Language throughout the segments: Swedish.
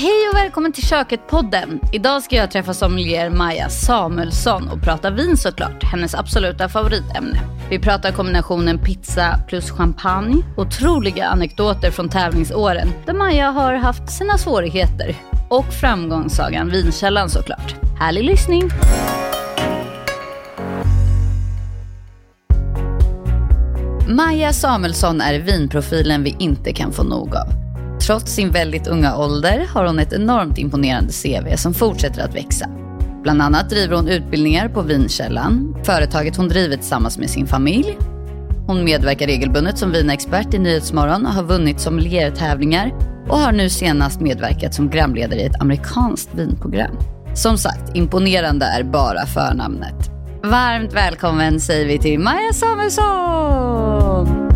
Hej och välkommen till Köket-podden. Idag ska jag träffa sommelier Maja Samuelsson och prata vin såklart, hennes absoluta favoritämne. Vi pratar kombinationen pizza plus champagne, otroliga anekdoter från tävlingsåren där Maja har haft sina svårigheter och framgångssagan Vinkällan såklart. Härlig lyssning! Maja Samuelsson är vinprofilen vi inte kan få nog av. Trots sin väldigt unga ålder har hon ett enormt imponerande CV som fortsätter att växa. Bland annat driver hon utbildningar på Vinkällan, företaget hon driver tillsammans med sin familj. Hon medverkar regelbundet som vinexpert i Nyhetsmorgon och har vunnit sommeliertävlingar och har nu senast medverkat som gramledare i ett amerikanskt vinprogram. Som sagt, imponerande är bara förnamnet. Varmt välkommen säger vi till Maja Samuelsson!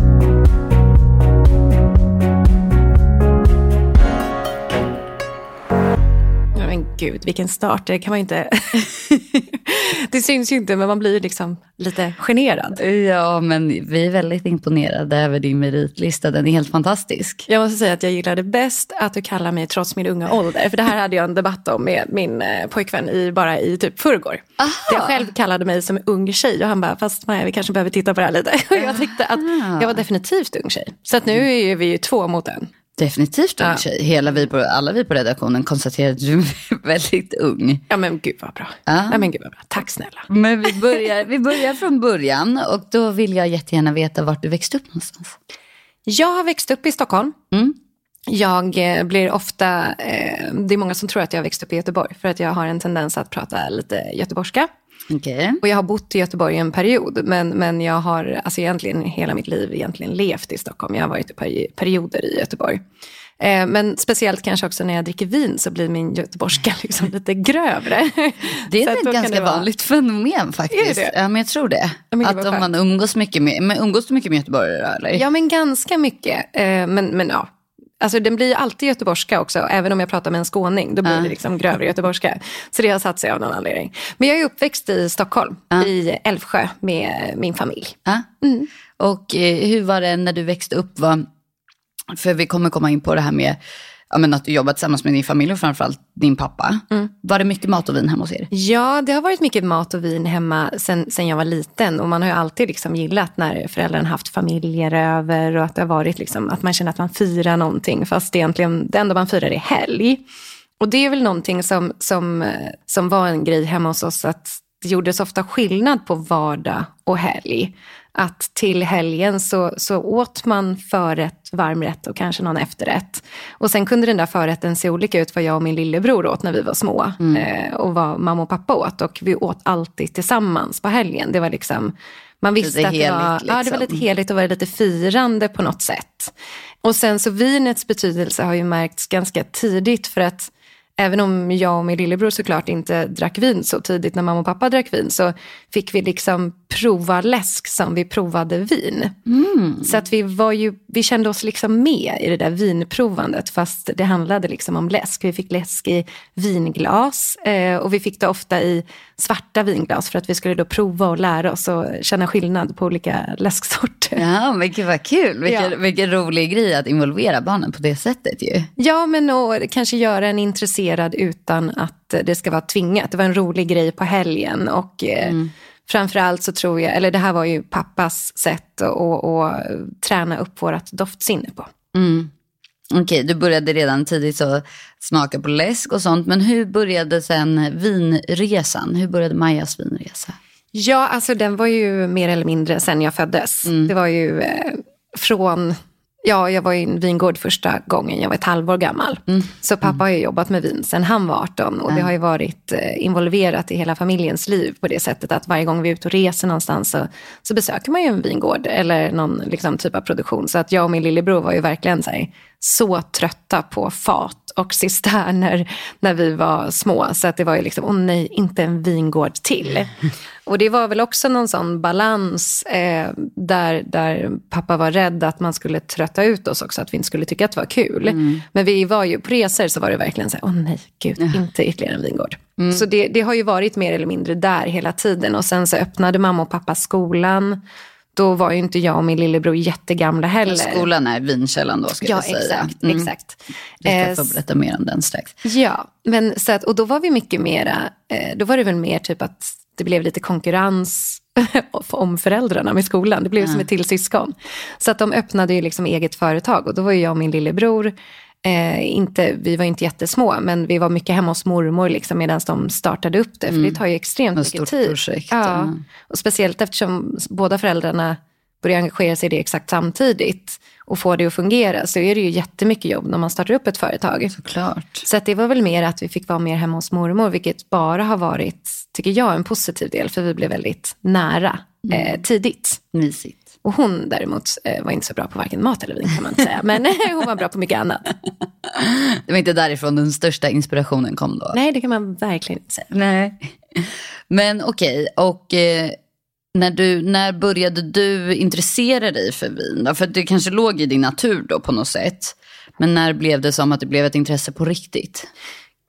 Gud, vilken start. Det kan man ju inte... det syns ju inte, men man blir liksom lite generad. Ja, men vi är väldigt imponerade över din meritlista. Den är helt fantastisk. Jag måste säga att jag gillade bäst att du kallar mig trots min unga ålder. För det här hade jag en debatt om med min eh, pojkvän i, bara i typ förrgår. Jag själv kallade mig som ung tjej och han bara, fast Maja, vi kanske behöver titta på det här lite. Och jag tyckte att jag var definitivt ung tjej. Så att nu är vi ju två mot en. Definitivt ung ja. tjej. Hela vi på, alla vi på redaktionen konstaterar att du är väldigt ung. Ja men gud vad bra. Ja. ja men gud vad bra. Tack snälla. Men vi börjar, vi börjar från början och då vill jag jättegärna veta vart du växte upp någonstans. Jag har växt upp i Stockholm. Mm. Jag eh, blir ofta, eh, det är många som tror att jag har växt upp i Göteborg för att jag har en tendens att prata lite göteborgska. Okay. Och jag har bott i Göteborg en period, men, men jag har alltså egentligen hela mitt liv egentligen levt i Stockholm. Jag har varit i perioder i Göteborg. Eh, men speciellt kanske också när jag dricker vin så blir min göteborgska liksom lite grövre. Det är ett ganska vanligt fenomen faktiskt. Ja, men jag tror det. Ja, att om man umgås mycket med, men umgås du mycket med göteborgare? Eller? Ja, men ganska mycket. Eh, men, men ja, Alltså den blir alltid göteborgska också, även om jag pratar med en skåning. Då blir det liksom grövre göteborgska. Så det har satt sig av någon anledning. Men jag är uppväxt i Stockholm, i Älvsjö med min familj. Mm. Och eh, hur var det när du växte upp? Var, för vi kommer komma in på det här med ja, men att du jobbar tillsammans med din familj och framförallt din pappa. Mm. Var det mycket mat och vin hemma hos er? Ja, det har varit mycket mat och vin hemma sen, sen jag var liten. Och man har ju alltid liksom gillat när föräldrarna haft familjer över och att det har varit liksom, att man känner att man firar någonting fast egentligen det enda man firar är helg. Och det är väl någonting som, som, som var en grej hemma hos oss att det gjordes ofta skillnad på vardag och helg att till helgen så, så åt man förrätt, varmrätt och kanske någon efterrätt. Och sen kunde den där förrätten se olika ut vad jag och min lillebror åt när vi var små. Mm. Eh, och vad mamma och pappa åt. Och vi åt alltid tillsammans på helgen. Det var liksom, man visste lite att det var, liksom. ja, det var lite liksom. heligt och var lite firande på något sätt. Och sen så vinets betydelse har ju märkts ganska tidigt för att även om jag och min lillebror såklart inte drack vin så tidigt när mamma och pappa drack vin så fick vi liksom prova läsk som vi provade vin. Mm. Så att vi, var ju, vi kände oss liksom med i det där vinprovandet fast det handlade liksom om läsk. Vi fick läsk i vinglas eh, och vi fick det ofta i svarta vinglas för att vi skulle då prova och lära oss och känna skillnad på olika läsksorter. Ja, men gud vad kul. Vilken, ja. vilken rolig grej att involvera barnen på det sättet ju. Ja, men och kanske göra en intresserad utan att det ska vara tvingat. Det var en rolig grej på helgen och eh, mm framförallt så tror jag, eller det här var ju pappas sätt att, att träna upp vårt doftsinne på. Mm. Okej, okay, du började redan tidigt så smaka på läsk och sånt. Men hur började sen vinresan? Hur började Majas vinresa? Ja, alltså den var ju mer eller mindre sen jag föddes. Mm. Det var ju eh, från Ja, jag var i en vingård första gången jag var ett halvår gammal. Mm. Så pappa mm. har ju jobbat med vin sen han var 18 och mm. det har ju varit eh, involverat i hela familjens liv på det sättet att varje gång vi är ute och reser någonstans så, så besöker man ju en vingård eller någon liksom, typ av produktion. Så att jag och min lillebror var ju verkligen så, här, så trötta på fat och cisterner när vi var små. Så att det var ju liksom, åh nej, inte en vingård till. Och det var väl också någon sån balans eh, där, där pappa var rädd att man skulle trötta ut oss också, att vi inte skulle tycka att det var kul. Mm. Men vi var ju på resor så var det verkligen så här, åh nej, gud, inte ytterligare en vingård. Mm. Så det, det har ju varit mer eller mindre där hela tiden. Och sen så öppnade mamma och pappa skolan då var ju inte jag och min lillebror jättegamla heller. Skolan är vinkällan då ska ja, jag säga. exakt, mm. exakt. Du ska få berätta mer om den strax. Ja, men så att, och då var vi mycket mera, eh, då var det väl mer typ att det blev lite konkurrens om föräldrarna med skolan. Det blev som ett till syskon. Så att de öppnade ju liksom eget företag och då var ju jag och min lillebror Eh, inte, vi var inte jättesmå, men vi var mycket hemma hos mormor liksom, medan de startade upp det. För mm. det tar ju extremt mycket stort tid. Projekt, ja. Och speciellt eftersom båda föräldrarna börjar engagera sig i det exakt samtidigt och få det att fungera så är det ju jättemycket jobb när man startar upp ett företag. Såklart. Så det var väl mer att vi fick vara mer hemma hos mormor, vilket bara har varit, tycker jag, en positiv del, för vi blev väldigt nära mm. eh, tidigt. Mysigt. Och hon däremot eh, var inte så bra på varken mat eller vin kan man inte säga. Men hon var bra på mycket annat. Det var inte därifrån den största inspirationen kom då? Nej, det kan man verkligen inte säga. Nej. Men okej, okay, och eh, när, du, när började du intressera dig för vin? Då? För det kanske låg i din natur då på något sätt. Men när blev det som att det blev ett intresse på riktigt?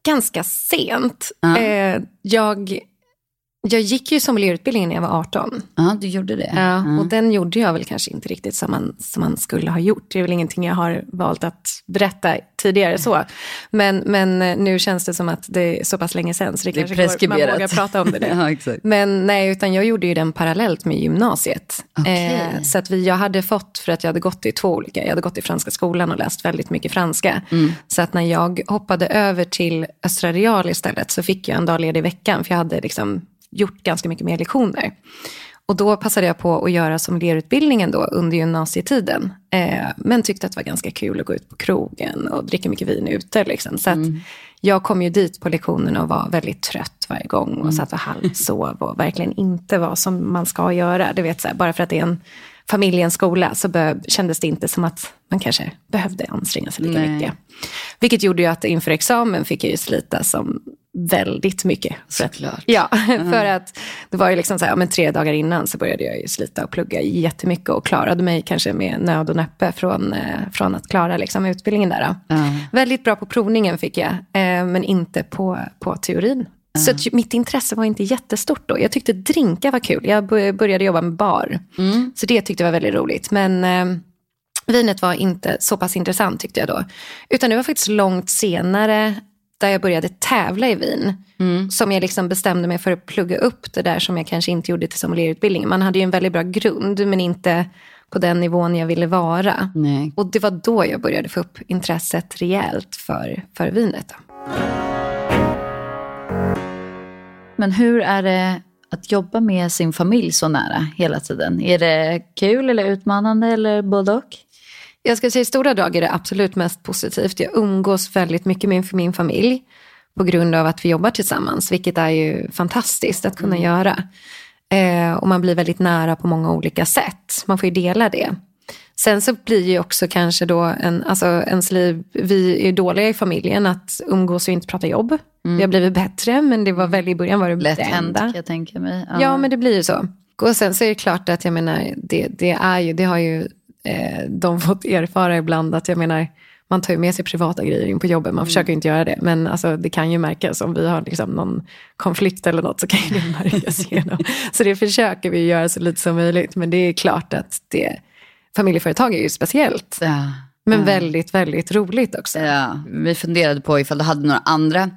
Ganska sent. Uh. Eh, jag jag gick ju sommelierutbildningen när jag var 18. Ja, du gjorde det. Ja, mm. och den gjorde jag väl kanske inte riktigt som man, som man skulle ha gjort. Det är väl ingenting jag har valt att berätta tidigare så. Men, men eh, nu känns det som att det är så pass länge sedan så det, det kanske går, man vågar prata om det nu. ja. Men nej, utan jag gjorde ju den parallellt med gymnasiet. Okay. Eh, så att vi, jag hade fått, för att jag hade gått i två olika, jag hade gått i franska skolan och läst väldigt mycket franska. Mm. Så att när jag hoppade över till Östra Real istället så fick jag en dag ledig i veckan för jag hade liksom gjort ganska mycket mer lektioner. Och då passade jag på att göra som lerutbildningen då under gymnasietiden. Eh, men tyckte att det var ganska kul att gå ut på krogen och dricka mycket vin ute. Liksom. Så mm. jag kom ju dit på lektionerna och var väldigt trött varje gång och mm. satt och halvsov och verkligen inte var som man ska göra. Du vet, så här, bara för att det är en familjens skola så be- kändes det inte som att man kanske behövde anstränga sig lika Nej. mycket. Vilket gjorde ju att inför examen fick jag ju slita som väldigt mycket. Såklart. Ja, mm. för att det var ju liksom så här, men tre dagar innan så började jag ju slita och plugga jättemycket och klarade mig kanske med nöd och näppe från, eh, från att klara liksom utbildningen där. Mm. Väldigt bra på provningen fick jag, eh, men inte på, på teorin. Så mitt intresse var inte jättestort då. Jag tyckte drinkar var kul. Jag började jobba med bar. Mm. Så det tyckte jag var väldigt roligt. Men eh, vinet var inte så pass intressant tyckte jag då. Utan det var faktiskt långt senare där jag började tävla i vin. Mm. Som jag liksom bestämde mig för att plugga upp det där som jag kanske inte gjorde till sommelierutbildningen. Man hade ju en väldigt bra grund men inte på den nivån jag ville vara. Nej. Och det var då jag började få upp intresset rejält för, för vinet. Då. Men hur är det att jobba med sin familj så nära hela tiden? Är det kul eller utmanande eller både och? Jag ska säga i stora drag är det absolut mest positivt. Jag umgås väldigt mycket med min familj på grund av att vi jobbar tillsammans, vilket är ju fantastiskt att kunna mm. göra. Eh, och man blir väldigt nära på många olika sätt. Man får ju dela det. Sen så blir ju också kanske då en, alltså ens liv, vi är dåliga i familjen att umgås och inte prata jobb. Mm. Vi har blivit bättre men det var väl i början var det Lätt det enda. kan jag tänka mig. Ja. ja. men det blir ju så. Och sen så är det klart att jag menar, det, det är ju, det har ju eh, de fått erfara ibland att jag menar, man tar ju med sig privata grejer in på jobbet. Man mm. försöker inte göra det. Men alltså, det kan ju märkas om vi har liksom någon konflikt eller något så kan det märkas igenom. Så det försöker vi göra så lite som möjligt. Men det är klart att det, familjeföretag är ju speciellt. Ja. Men ja. väldigt, väldigt roligt också. Ja. Vi funderade på ifall du hade några andra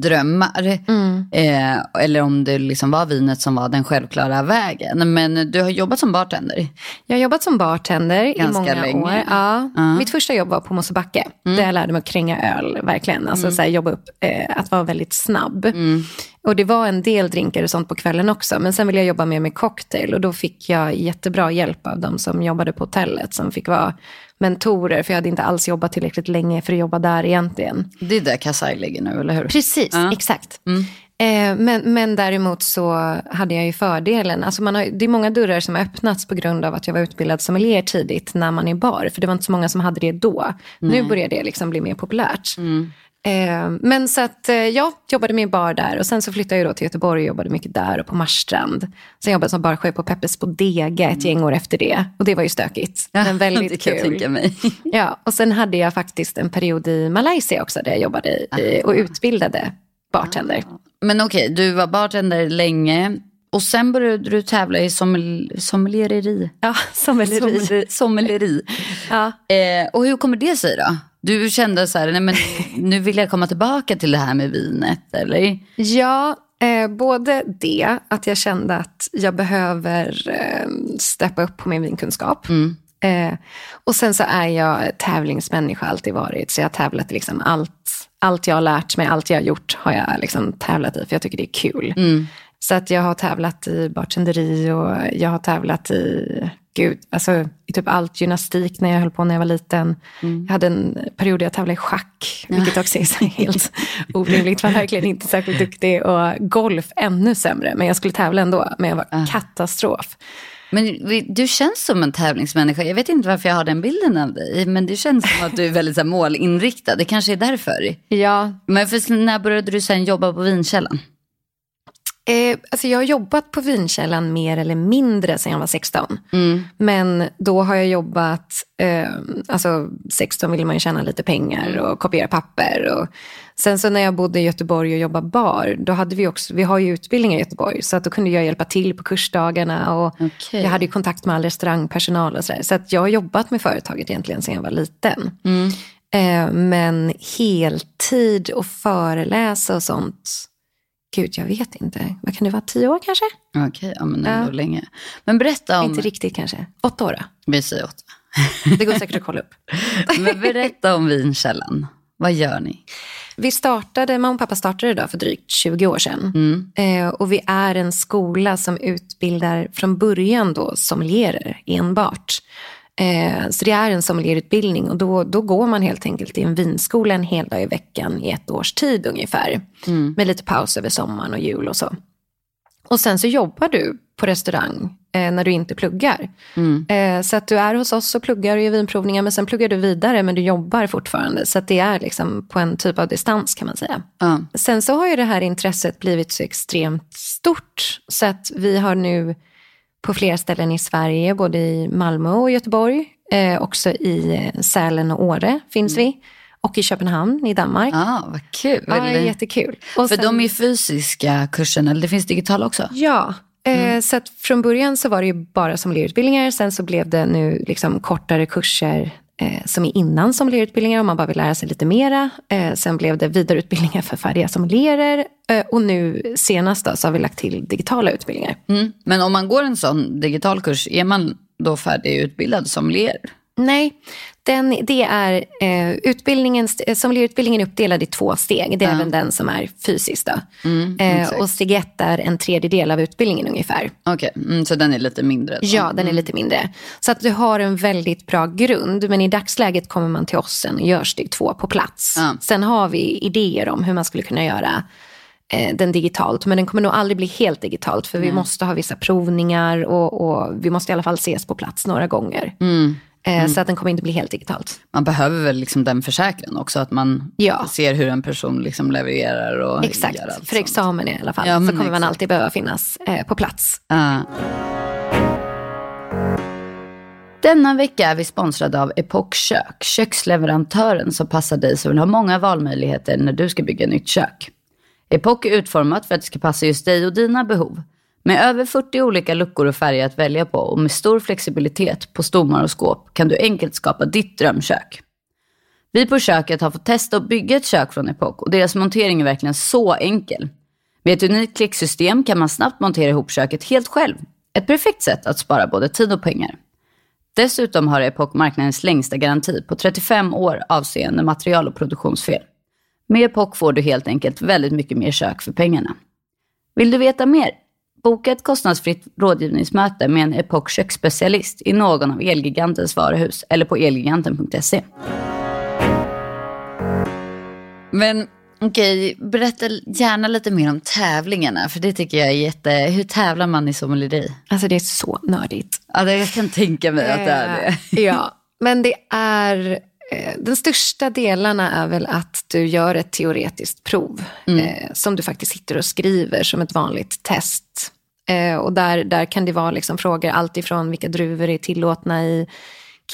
drömmar. Mm. Eh, eller om det liksom var vinet som var den självklara vägen. Men du har jobbat som bartender. Jag har jobbat som bartender Ganska i många länge. år. Ja. Uh. Mitt första jobb var på Mosebacke. Mm. Där jag lärde mig att kränga öl, verkligen. Alltså mm. så här, jobba upp, eh, att vara väldigt snabb. Mm. Och det var en del drinkar och sånt på kvällen också. Men sen ville jag jobba mer med cocktail. Och då fick jag jättebra hjälp av de som jobbade på hotellet. Som fick vara mentorer, för jag hade inte alls jobbat tillräckligt länge för att jobba där egentligen. Det är där Kasai ligger nu, eller hur? Precis, ja. exakt. Mm. Eh, men, men däremot så hade jag ju fördelen, alltså man har, det är många dörrar som har öppnats på grund av att jag var utbildad sommelier tidigt när man är bar. För det var inte så många som hade det då. Nej. Nu börjar det liksom bli mer populärt. Mm. Eh, men så att eh, jag jobbade med bar där och sen så flyttade jag då till Göteborg och jobbade mycket där och på Marstrand. Sen jobbade jag som barchef på Peppes Bodega ett gäng år efter det. Och det var ju stökigt. Ja, men väldigt det kan kul. Jag tänka mig. ja, och sen hade jag faktiskt en period i Malaysia också där jag jobbade i, och utbildade bartender. Men okej, okay, du var bartender länge Och sen började du tävla i sommel sommeliereri. Ja, sommelleri. Sommeleri. sommeleri. Ja. Eh, och hur kommer det sig då? Du kände så här, nej men nu vill jag komma tillbaka till det här med vinet, eller? Ja, eh, både det, att jag kände att jag behöver eh, steppa upp på min vinkunskap. Mm. Eh, och sen så är jag tävlingsmänniska alltid varit. Så jag har tävlat liksom allt, allt jag har lärt mig, allt jag har gjort har jag liksom tävlat i. För jag tycker det är kul. Mm. Så att jag har tävlat i bartenderi och jag har tävlat i, gud, alltså i typ allt gymnastik när jag höll på när jag var liten. Mm. Jag hade en period där jag tävlade i schack, vilket också är så helt orimligt. var verkligen inte särskilt duktig och golf ännu sämre. Men jag skulle tävla ändå, men jag var Ah. katastrof. Men du känns som en tävlingsmänniska. Jag vet inte varför jag har den bilden av dig. Men det känns som att du är väldigt så målinriktad. Det kanske är därför. Ja, Men för, när började du sen jobba på vinkällan? Eh, alltså jag har jobbat på Vinkällan mer eller mindre sedan jag var 16. Mm. Men då har jag jobbat, eh, alltså 16 ville man ju tjäna lite pengar och kopiera papper. Och sen så när jag bodde i Göteborg och jobbade bar, då hade vi också, vi har ju utbildningar i Göteborg, så att då kunde jag hjälpa till på kursdagarna och Okej. jag hade kontakt med all restaurangpersonal och sådär. Så att jag har jobbat med företaget egentligen sedan jag var liten. Mm. Eh, men heltid och föreläsa och sånt, gud jag vet inte. Vad kan det vara, tio år kanske? Okej, ja, men ändå Ja. länge. Men berätta om... Inte riktigt kanske. Åtta år då? Vi säger åtta. Det går säkert att kolla upp. Men berätta om vinkällan. Vad gör ni? Vi startade, mamma och pappa startade idag för drygt 20 år sedan. Mm. Eh, och vi är en skola som utbildar från början då sommelierer enbart. Eh, så det är en sommelierutbildning och då, då går man helt enkelt i en vinskola en hel dag i veckan i ett års tid ungefär. Mm. Med lite paus över sommaren och jul och så. Och sen så jobbar du på restaurang eh, när du inte pluggar. Mm. Eh, så att du är hos oss och pluggar och gör vinprovningar men sen pluggar du vidare men du jobbar fortfarande. Så att det är liksom på en typ av distans kan man säga. Ja. Sen så har ju det här intresset blivit så extremt stort så att vi har nu på flera ställen i Sverige, både i Malmö och Göteborg, eh, också i eh, Sälen och Åre finns vi, och i Köpenhamn i Danmark. Ah, vad kul. Ja, det är jättekul. Och För sen- de är fysiska kursen, eller det finns digitala också? Ja, eh, så att från början så var det ju bara sommelierutbildningar. Sen så blev det nu liksom kortare kurser eh, som är innan sommelierutbildningar om man bara vill lära sig lite mera. Eh, sen blev det vidareutbildningar för färdiga sommelierer. Eh, och nu senast då, så har vi lagt till digitala utbildningar. Mm. Men om man går en sån digital kurs, är man då färdigutbildad sommelier? Nej, den, det är eh, utbildningen, eh, sommelierutbildningen är uppdelad i två steg. Det är även den som är fysisk. Då. eh, och steg ett är en tredjedel av utbildningen ungefär. Okej, mm, så den är lite mindre? då. Ja, den är lite mindre. Så att du har en väldigt bra grund. Men i dagsläget kommer man till oss sen och gör steg två på plats. Ja. Sen har vi idéer om hur man skulle kunna göra eh, den digitalt. Men den kommer nog aldrig bli helt digitalt. För vi måste ha vissa provningar och, och vi måste i alla fall ses på plats några gånger. Mm. Eh, Så att den kommer inte bli helt digitalt. Man behöver väl liksom den försäkran också, att man Ja. ser hur en person liksom levererar och gör allt Exakt, för sånt. examen i alla fall. Ja, så kommer man exakt. alltid behöva finnas eh, på plats. Ja. Denna vecka är vi sponsrade av Epoch Kök, köksleverantören som passar dig som vill ha många valmöjligheter när du ska bygga nytt kök. Epoch är utformat för att det ska passa just dig och dina behov. Med över 40 olika luckor och färger att välja på och med stor flexibilitet på stommar och skåp kan du enkelt skapa ditt drömkök. Vi på köket har fått testa att bygga ett kök från Epoch och deras montering är verkligen så enkel. Med ett unikt klicksystem kan man snabbt montera ihop köket helt själv. Ett perfekt sätt att spara både tid och pengar. Dessutom har Epoch marknadens längsta garanti på 35 år avseende material och produktionsfel. Med Epoch får du helt enkelt väldigt mycket mer kök för pengarna. Vill du veta mer? Boka ett kostnadsfritt rådgivningsmöte med en Epoch köksspecialist i någon av Elgigantens varuhus eller på elgiganten.se. Men okej, berätta gärna lite mer om tävlingarna, för det tycker jag är jätte... Hur tävlar man i sommelieri? Alltså det är så nördigt. Ja, det, jag kan tänka mig att det är det. Eh, ja, men det är... eh, Den största delarna är väl att du gör ett teoretiskt prov eh, som du faktiskt sitter och skriver som ett vanligt test. Eh, och där, där kan det vara liksom frågor allt ifrån vilka druvor är tillåtna i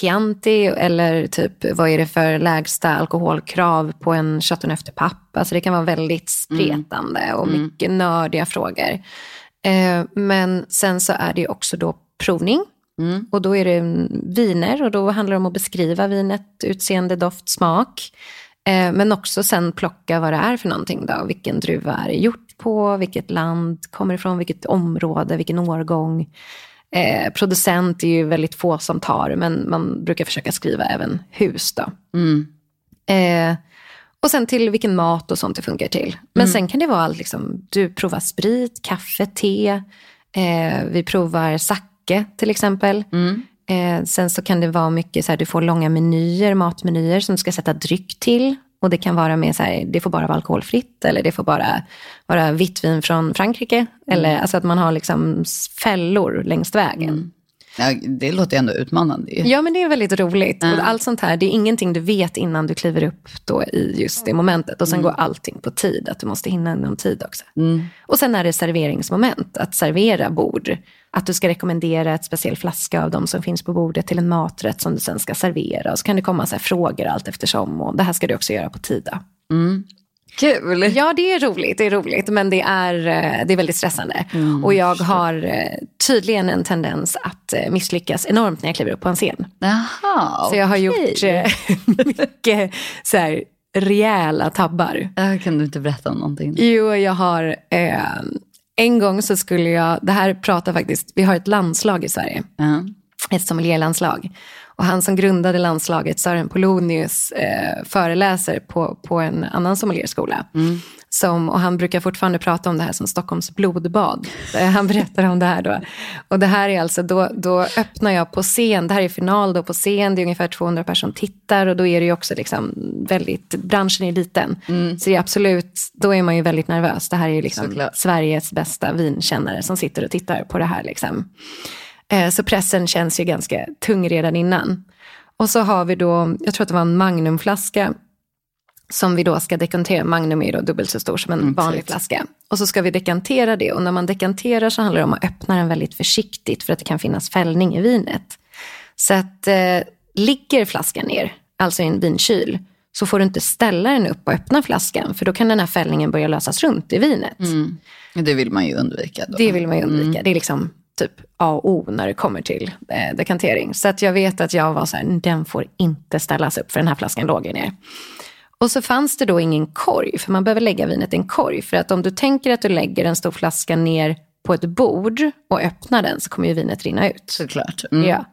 Chianti eller typ vad är det för lägsta alkoholkrav på en Chateauneuf de Pape. Alltså det kan vara väldigt spretande och mycket nördiga frågor. Eh, men sen så är det också då provning. Mm. Och då är det viner och då handlar det om att beskriva vinet, utseende, doft, smak. Eh, men också sen plocka vad det är för någonting då. Vilken druva är det gjort på, vilket land kommer ifrån, vilket område, vilken årgång. Eh, producent är ju väldigt få som tar, men man brukar försöka skriva även hus då. Mm. Eh, och sen till vilken mat och sånt det funkar till. Men Mm. sen kan det vara allt, liksom, du provar sprit, kaffe, te. Eh, vi provar sake till exempel. Mm. Eh, sen så kan det vara mycket så här, du får långa menyer, matmenyer som du ska sätta dryck till. Och det kan vara med så här, det får bara vara alkoholfritt eller det får bara vara vitt vin från Frankrike. Eller alltså att man har liksom fällor längs vägen. Ja, det låter ändå utmanande. Ja, men det är väldigt roligt. Och allt sånt här, det är ingenting du vet innan du kliver upp då i just det momentet. Och sen går allting på tid, att du måste hinna inom tid också. Och sen är det serveringsmoment, att servera bord. Att du ska rekommendera ett speciell flaska av de som finns på bordet till en maträtt som du sen ska servera. Och så kan det komma så frågor allt eftersom. Och det här ska du också göra på tid. Då. Kul! Ja, det är roligt. Det är roligt, men det är, eh, det är väldigt stressande. och jag har eh, tydligen en tendens att eh, misslyckas enormt när jag kliver upp på en scen. Jaha, Så jag har okej. gjort mycket så här, rejäla tabbar. Kan du inte berätta om någonting? Jo, jag har... Eh, en gång så skulle jag... Det här pratar faktiskt... Vi har ett landslag i Sverige. Ja. Ett sommelierlandslag. Och han som grundade landslaget, Sören Polonius, eh, föreläser på, på en annan sommelierskola. Som, och han brukar fortfarande prata om det här som Stockholms blodbad. Eh, Han berättar om det här då. Och det här är alltså, då, då öppnar jag på scen, det här är final då på scen, det är ungefär 200 personer som tittar och då är det ju också liksom väldigt, branschen är liten. Så det är absolut, då är man ju väldigt nervös. Det här är ju liksom Såklart. Sveriges bästa vinkännare som sitter och tittar på det här liksom. Eh, Så pressen känns ju ganska tung redan innan. Och så har vi då, jag tror att det var en Magnumflaska som vi då ska dekantera. Magnum är då dubbelt så stor som en vanlig exakt. flaska. Och så ska vi dekantera det. Och när man dekanterar så handlar det om att öppna den väldigt försiktigt för att det kan finnas fällning i vinet. Så att eh, ligger flaskan ner, alltså i en vinkyl, så får du inte ställa den upp och öppna flaskan. För då kan den här fällningen börja lösas runt i vinet. Mm. Det vill man ju undvika. Då. Det vill man ju undvika. Det är liksom typ A och O när det kommer till eh, dekantering. Så att jag vet att jag var så här, den får inte ställas upp för den här flaskan låg ju ner. Och så fanns det då ingen korg, för man behöver lägga vinet i en korg. För att om du tänker att du lägger en stor flaska ner på ett bord och öppnar den så kommer ju vinet rinna ut. Såklart. Mm. Ja.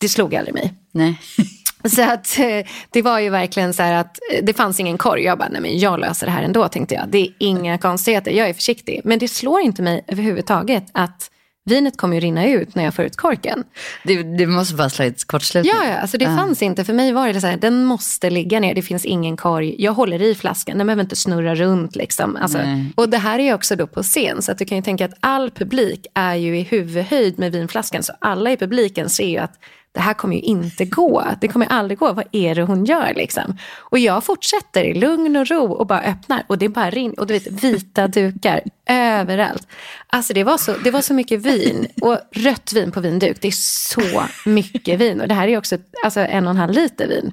Det slog aldrig mig. Nej. Så att eh, det var ju verkligen så här att eh, det fanns ingen korg. Jag bara, nej men jag löser det här ändå tänkte jag. Det är inga konstigheter, jag är försiktig. Men det slår inte mig överhuvudtaget att vinet kommer ju rinna ut när jag får ut korken. Det, det måste bara slå ett kortslutning. Ja, ja, alltså det fanns inte. För mig var det så här, den måste ligga ner, det finns ingen korg. Jag håller i flaskan, den behöver inte snurra runt. Liksom. Alltså, och det här är också då på scen, så att du kan ju tänka att all publik är ju i huvudhöjd med vinflaskan. Så alla i publiken ser ju att det här kommer ju inte gå. Det kommer aldrig gå. Vad är det hon gör liksom? Och jag fortsätter i lugn och ro och bara öppnar. Och det bara rinner. Och du vet, vita dukar överallt. Alltså det var, så, det var så mycket vin. Och rött vin på vinduk, det är så mycket vin. Och det här är också alltså, en och en halv liter vin.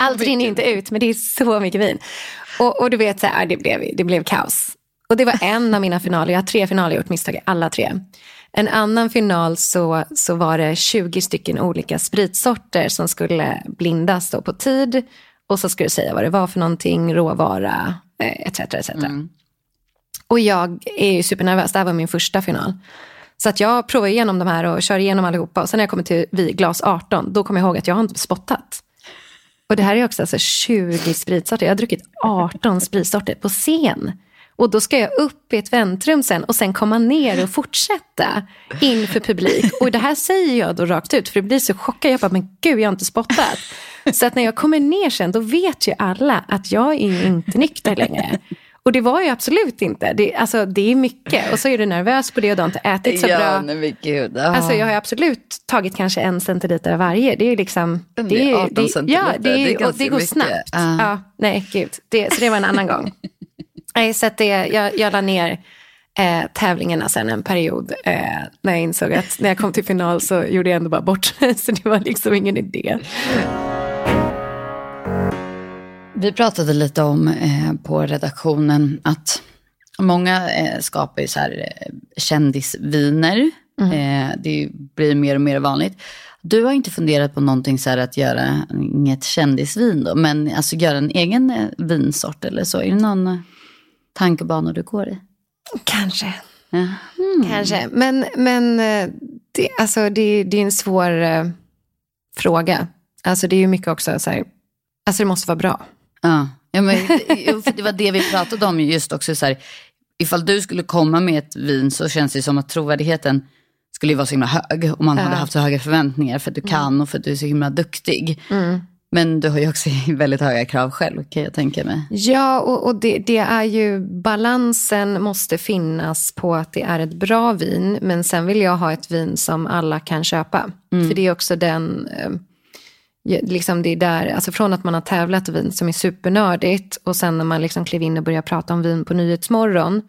Allt rinner inte ut, men det är så mycket vin. Och, och du vet, så här, det, blev, det blev kaos. Och det var en av mina finaler. Jag har tre finaler, gjort misstag i alla tre. En annan final så, så var det 20 stycken olika spritsorter som skulle blindas då på tid. Och så skulle du säga vad det var för någonting, råvara, eh, etc. etc. Och jag är ju supernervös, det här var min första final. Så att jag provar igenom de här och kör igenom allihopa. Och sen när jag kommer till vid glas 18, då kommer jag ihåg att jag har inte spottat. Och det här är också alltså 20 spritsorter. Jag har druckit 18 spritsorter på scen. Och då ska jag upp i ett väntrum sen och sen komma ner och fortsätta inför publik. Och det här säger jag då rakt ut för det blir så chockad. Jag bara, men gud jag har inte spottat. Så att när jag kommer ner sen då vet ju alla att jag är inte nykter längre. Och det var ju absolut inte. Det, alltså, det är mycket. Och så är du nervös på det och du har inte ätit så ja, bra. nej men gud. Ja. Alltså jag har absolut tagit kanske en centiliter av varje. Det är liksom... Det är 18 det, centiliter, Ja, det, är, det är och det går mycket. snabbt. Ja. Ja, nej, gud. Det, så det var en annan gång. Nej, så det, jag, jag la ner eh, tävlingarna sen en period. Eh, när jag insåg att när jag kom till final så gjorde jag ändå bara bort. Så det var liksom ingen idé. Vi pratade lite om eh, på redaktionen att Många eh, skapar ju så här eh, kändisviner. Eh, det blir mer och mer vanligt. Du har inte funderat på någonting så här att göra, inget kändisvin då, men alltså göra en egen eh, vinsort eller så? Är det någon tankebanor du går i? Kanske. Ja. Mm. Kanske. Men, men eh, det, alltså, det, det är en svår eh, fråga. Alltså det är ju mycket också så här, alltså det måste vara bra. Ja, ja men, för det var det vi pratade om just också. Så här, ifall du skulle komma med ett vin så känns det som att trovärdigheten skulle ju vara så himla hög. Och man hade haft så höga förväntningar för att du kan och för att du är så himla duktig. Men du har ju också väldigt höga krav själv kan jag tänka mig. Ja, och, och det, det är ju balansen måste finnas på att det är ett bra vin. Men sen vill jag ha ett vin som alla kan köpa. För det är också den, eh, liksom det är där, alltså från att man har tävlat vin som är supernördigt och sen när man liksom klev in och började prata om vin på Nyhetsmorgon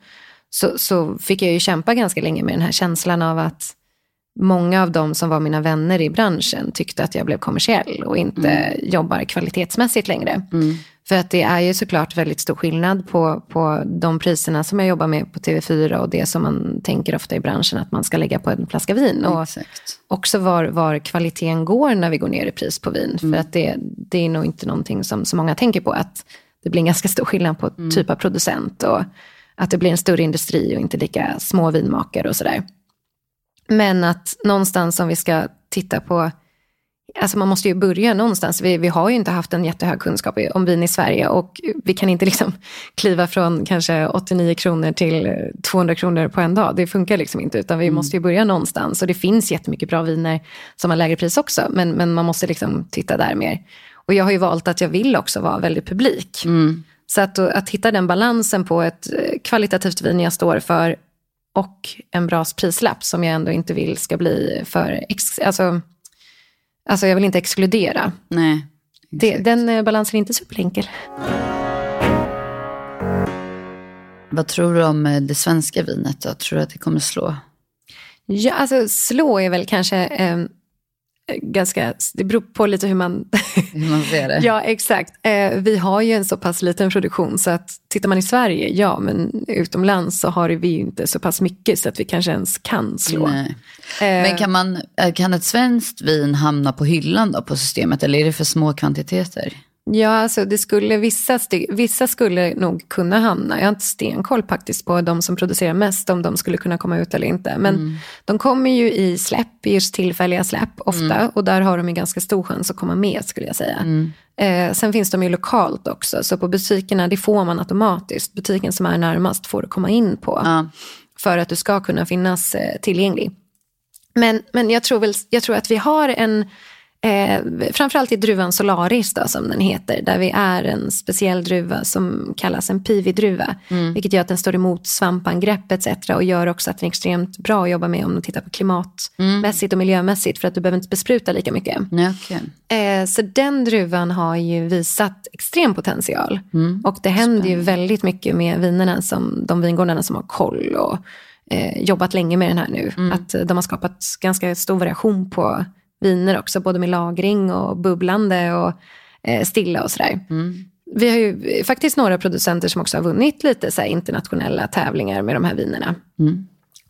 så, så fick jag ju kämpa ganska länge med den här känslan av att många av dem som var mina vänner i branschen tyckte att jag blev kommersiell och inte jobbar kvalitetsmässigt längre. För att det är ju såklart väldigt stor skillnad på, på de priserna som jag jobbar med på TV4 och det som man tänker ofta i branschen att man ska lägga på en flaska vin. Och Exakt. också var, var kvaliteten går när vi går ner i pris på vin. För att det, det är nog inte någonting som så många tänker på. Att det blir en ganska stor skillnad på typ av producent. Och att det blir en större industri och inte lika små vinmakare och sådär. Men att någonstans om vi ska titta på, alltså man måste ju börja någonstans. Vi, vi har ju inte haft en jättehög kunskap om vin i Sverige och vi kan inte liksom kliva från kanske 89 kronor till eh, 200 kronor på en dag. Det funkar liksom inte, utan vi måste ju börja någonstans. Och det finns jättemycket bra viner som har lägre pris också, men, men man måste liksom titta där mer. Och jag har ju valt att jag vill också vara väldigt publik. Så att, att hitta den balansen på ett eh, kvalitativt vin jag står för och en bra prislapp som jag ändå inte vill ska bli för... Ex, alltså, alltså jag vill inte exkludera. Nej. Det, den eh, balansen är inte superenkel. Vad tror du om eh, det svenska vinet då? Tror du att det kommer slå? Ja, alltså slå är väl kanske eh, ganska... Det beror på lite hur man... Hur man ser det? ja, exakt. Eh, vi har ju en så pass liten produktion så att tittar man i Sverige, ja, men utomlands så har vi ju inte så pass mycket så att vi kanske ens kan slå. Eh, Men kan, man, kan ett svenskt vin hamna på hyllan då på systemet eller är det för små kvantiteter? Ja, alltså det skulle, vissa, vissa skulle nog kunna hamna. Jag har inte stenkoll faktiskt på de som producerar mest, om de skulle kunna komma ut eller inte. Men de kommer ju i släpp, i just tillfälliga släpp ofta. Och där har de ju ganska stor chans att komma med skulle jag säga. Eh, sen finns de ju lokalt också. Så på butikerna, det får man automatiskt. Butiken som är närmast får du komma in på. Ja. För att du ska kunna finnas eh, tillgänglig. Men, men jag, tror väl, jag tror att vi har en, eh, framförallt i druvan Solaris då, som den heter, där vi är en speciell druva som kallas en pividruva. Vilket gör att den står emot svampangrepp etc. och gör också att den är extremt bra att jobba med om du tittar på klimatmässigt och miljömässigt för att du behöver inte bespruta lika mycket. Okej. Eh, så den druvan har ju visat extrem potential. Och det händer ju väldigt mycket med vinerna, som, de vingårdarna som har koll och eh, jobbat länge med den här nu. Att eh, de har skapat ganska stor variation på viner också, både med lagring och bubblande och eh, stilla och sådär. Vi har ju eh, faktiskt några producenter som också har vunnit lite så internationella tävlingar med de här vinerna.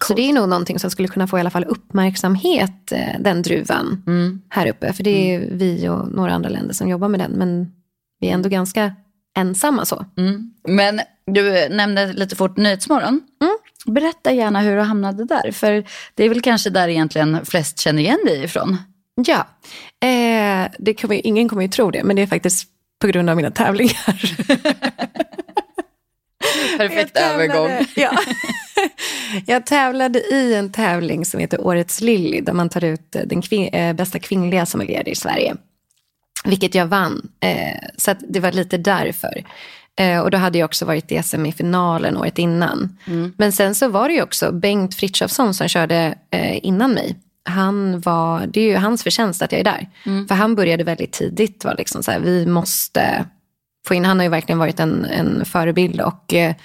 Så det är nog någonting som skulle kunna få i alla fall uppmärksamhet, eh, den druvan, här uppe. För det är vi och några andra länder som jobbar med den. Men vi är ändå ganska ensamma så. Men du nämnde lite fort Nyhetsmorgon. Berätta gärna hur du hamnade där. För det är väl kanske där egentligen flest känner igen dig ifrån. Ja, eh, det kommer, ingen kommer ju tro det, men det är faktiskt på grund av mina tävlingar. Perfekt Jag tävlade- övergång. Ja. Jag tävlade i en tävling som heter Årets Lilly där man tar ut eh, den kvin- eh, bästa kvinnliga sommelier i Sverige. Vilket jag vann, eh, så det var lite därför. Eh, och då hade jag också varit i SM i finalen året innan. Men sen så var det ju också Bengt Frithiofsson som körde eh, innan mig. Han var, det är ju hans förtjänst att jag är där. För han började väldigt tidigt. Var liksom så här, vi måste få in, han har ju verkligen varit en, en förebild och eh,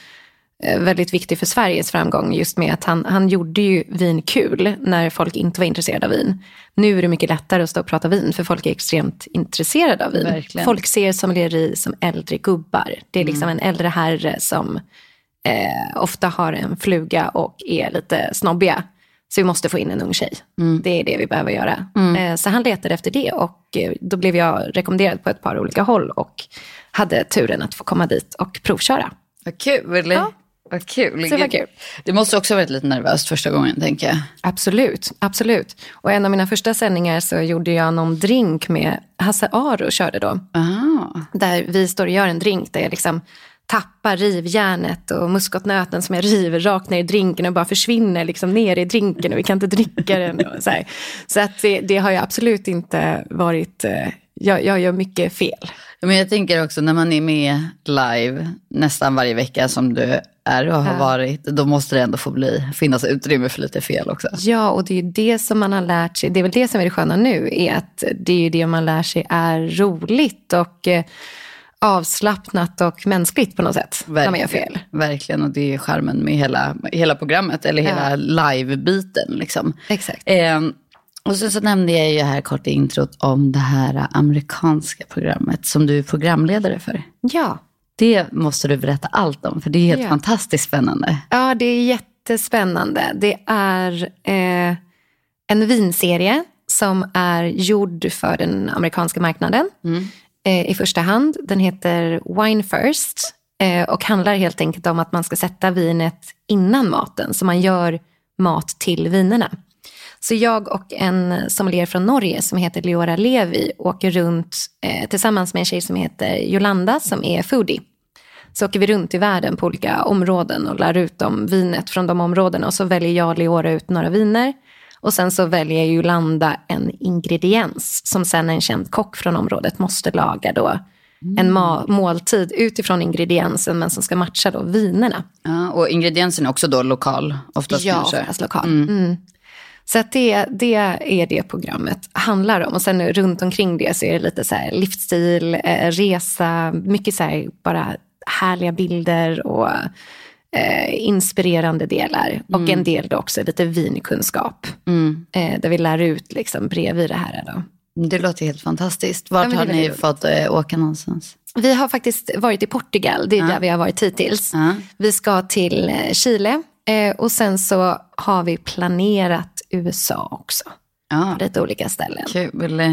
eh, väldigt viktig för Sveriges framgång just med att han, han gjorde ju vin kul när folk inte var intresserade av vin. Nu är det mycket lättare att stå och prata vin för folk är extremt intresserade av vin. Verkligen. Folk ser sommelieri som äldre gubbar. Det är liksom en äldre herre som eh, ofta har en fluga och är lite snobbiga. Så vi måste få in en ung tjej. Mm. Det är det vi behöver göra. Eh, så han letade efter det och eh, då blev jag rekommenderad på ett par olika håll och hade turen att få komma dit och provköra. Vad kul. Ja. Vad kul. Så det var kul. Det måste också ha varit lite nervöst första gången, tänker jag. Absolut, absolut. Och en av mina första sändningar så gjorde jag någon drink med Hasse Aro körde då. Ah. Där vi står och gör en drink där jag liksom tappar rivjärnet och muskotnöten som jag river rakt ner i drinken och bara försvinner liksom ner i drinken och vi kan inte dricka den. Så så att det, det har ju absolut inte varit, eh, jag, jag gör mycket fel. Men jag tänker också när man är med live nästan varje vecka som du är och har varit, då måste det ändå få bli, finnas utrymme för lite fel också. Ja, och det är ju det som man har lärt sig. Det är väl det som är det sköna nu, är att det är ju det man lär sig är roligt och eh, avslappnat och mänskligt på något sätt. När man gör fel. Verkligen, och det är charmen med hela, hela programmet, eller hela live-biten. Liksom. Exakt. Eh, och sen så nämnde jag ju här kort i introt om det här amerikanska programmet som du är programledare för. Ja. Det måste du berätta allt om, för det är helt Ja. fantastiskt spännande. ja, det är jättespännande. Det är eh, en vinserie som är gjord för den amerikanska marknaden eh, i första hand. Den heter Wine First eh, och handlar helt enkelt om att man ska sätta vinet innan maten. Så man gör mat till vinerna. Så jag och en sommelier från Norge som heter Leora Levi åker runt eh, tillsammans med en tjej som heter Jolanda som är foodie. Så åker vi runt i världen på olika områden och lär ut om vinet från de områdena. Och så väljer jag och Leora ut några viner. Och sen så väljer Jolanda en ingrediens som sen en känd kock från området måste laga då. En ma- måltid utifrån ingrediensen men som ska matcha då vinerna. Ja, och ingrediensen är också då lokal, oftast Ja, kanske. oftast lokal. Mm. Så att det, det är det programmet handlar om. Och sen runt omkring det så är det lite så här livsstil, eh, resa, mycket så här bara härliga bilder och eh, inspirerande delar. Och en del då också lite vinkunskap. Eh, där vi lär ut liksom bredvid det här. Då. Det låter helt fantastiskt. Vart Ja, har ni fått eh, åka någonstans? Vi har faktiskt varit i Portugal, det är där vi har varit hittills. Ja. Vi ska till eh, Chile eh, och sen så har vi planerat USA också. Ja, På lite olika ställen. kul.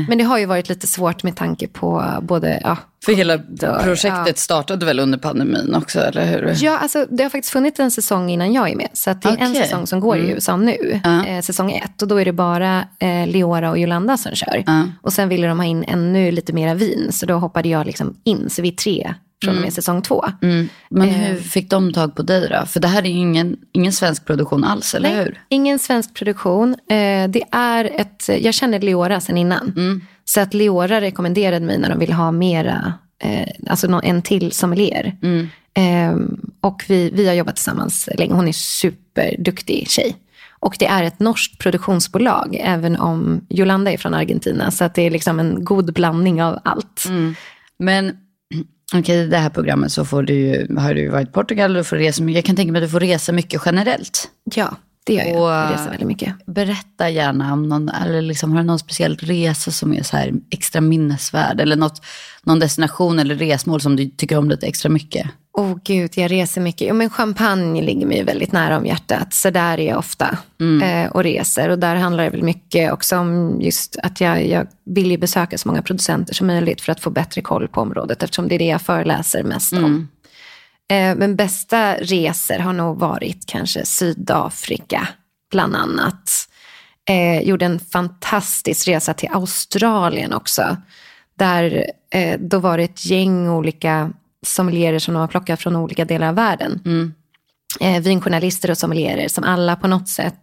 Men det har ju varit lite svårt med tanke på både, ja, För hela projektet ja. startade väl under pandemin också, eller hur? Ja, alltså, det har faktiskt funnits en säsong innan jag är med. Så det är en Okej. säsong som går i USA nu, Ja. eh, säsong ett. Och då är det bara eh, Leora och Jolanda som kör. Och sen ville de ha in ännu lite mera vin, så då hoppade jag liksom in. Så vi är tre från och med säsong två. Mm. Men hur fick de tag på dig då? För det här är ju ingen, ingen svensk produktion alls, eller hur? Ingen svensk produktion. Eh, det är ett, jag känner Leora sen innan. Mm. Så att Leora rekommenderade mig när de ville ha mera, eh, alltså en till sommelier. Mm. Eh, och vi, vi har jobbat tillsammans länge. Hon är superduktig tjej. Och det är ett norskt produktionsbolag, även om Jolanda är från Argentina. Så att det är liksom en god blandning av allt. Men okej, i det här programmet så får du, har du varit i Portugal, du får resa mycket. Jag kan tänka mig att du får resa mycket generellt. Ja, det gör jag. Och- Jag reser väldigt mycket. Berätta gärna om någon, eller liksom, har du någon speciell resa som är så här extra minnesvärd? Eller något, någon destination eller resmål som du tycker om lite extra mycket? Åh gud, jag reser mycket. Jo, men champagne ligger mig väldigt nära om hjärtat. Så där är jag ofta eh, och reser. Och där handlar det väl mycket också om just att jag, jag vill ju besöka så många producenter som möjligt för att få bättre koll på området. Eftersom det är det jag föreläser mest om. Eh, men bästa resor har nog varit kanske Sydafrika, bland annat. Eh, gjorde en fantastisk resa till Australien också. Där eh, då var det ett gäng olika sommelierer som de har plockat från olika delar av världen. Eh, vinjournalister och sommelierer som alla på något sätt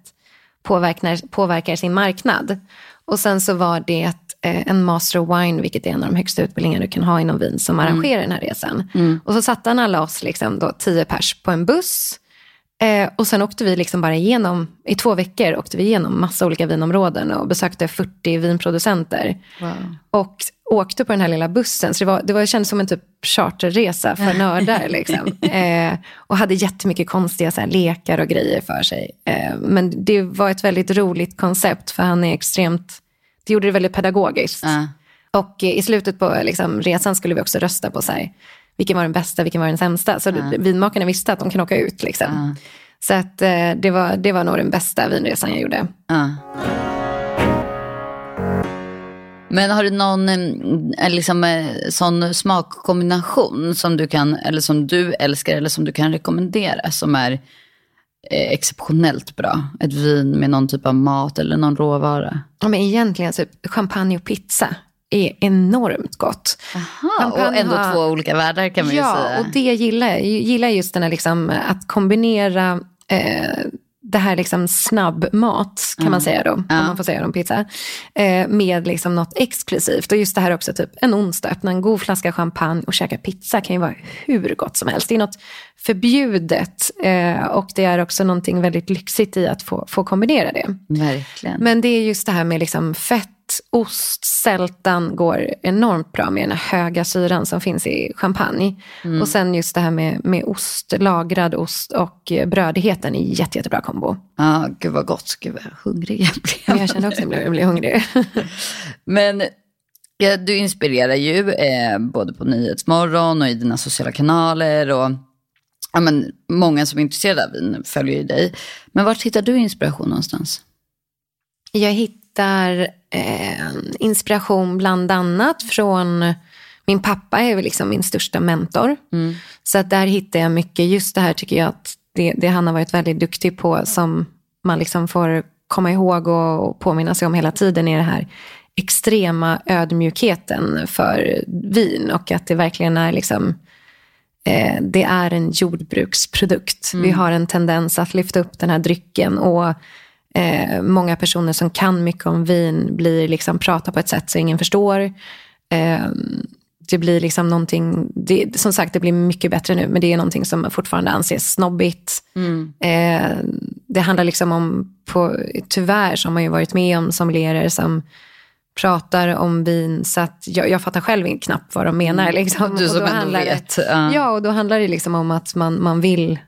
påverkar, påverkar sin marknad. Och sen så var det eh, en Master of Wine, vilket är en av de högsta utbildningar du kan ha inom vin, som arrangerar den här resan. Och så satte han alla oss, liksom då, tio pers, på en buss. Eh, och sen åkte vi liksom bara igenom, i två veckor åkte vi igenom massa olika vinområden och besökte 40 vinproducenter. Och åkte på den här lilla bussen, så det, var, det, var, det kändes som en typ charterresa för nördar. liksom. eh, och hade jättemycket konstiga så här, lekar och grejer för sig. Eh, men det var ett väldigt roligt koncept, för han är extremt, det gjorde det väldigt pedagogiskt. Ja. Och eh, i slutet på liksom, resan skulle vi också rösta på så här, vilken var den bästa, vilken var den sämsta. Så Ja. vinmakarna visste att de kan åka ut. Liksom. Ja. Så att, eh, det, var, det var nog den bästa vinresan jag gjorde. Ja. Men har du någon eh, liksom, eh, sån smakkombination som du kan, eller som du älskar eller som du kan rekommendera som är eh, exceptionellt bra? Ett vin med någon typ av mat eller någon råvara? Ja, men egentligen typ champagne och pizza är enormt gott. Aha, och ändå har- två olika världar kan man ju Ja, säga. och det gillar jag. Jag gillar just den här liksom, att kombinera eh, det här liksom snabbmat, kan man säga då, om man får säga det om pizza, eh, med liksom något exklusivt. Och just det här också, typ en onsdag, öppna en god flaska champagne och käka pizza kan ju vara hur gott som helst. Det är något förbjudet eh, och det är också någonting väldigt lyxigt i att få, få kombinera det. Verkligen. Men det är just det här med liksom fett, ost, sältan går enormt bra med den här höga syran som finns i champagne. Och sen just det här med, med ost, lagrad ost och eh, brödigheten är jätte, jättebra kombo. Ja, gud vad gott. Gud vad hungrig jag blev. Jag kände också att jag blev, jag blev hungrig. Men ja, du inspirerar ju eh, både på Nyhetsmorgon och i dina sociala kanaler. Och ja, men, många som är intresserade av vin följer ju dig. Men var hittar du inspiration någonstans? Jag hittar eh, inspiration bland annat från min pappa är väl liksom min största mentor. Så att där hittar jag mycket, just det här tycker jag att det, det han har varit väldigt duktig på som man liksom får komma ihåg och, och påminna sig om hela tiden är det här extrema ödmjukheten för vin och att det verkligen är liksom eh, det är en jordbruksprodukt. Vi har en tendens att lyfta upp den här drycken och eh, många personer som kan mycket om vin blir liksom pratar på ett sätt så ingen förstår. Eh, det blir liksom någonting, det, som sagt det blir mycket bättre nu, men det är någonting som fortfarande anses snobbigt. Eh, det handlar liksom om, på, tyvärr så har man ju varit med om sommelier som pratar om vin så att jag, jag fattar själv knappt vad de menar. Liksom. Du som då ändå handlar det- vet. Ja. Och då handlar det liksom om att man, man vill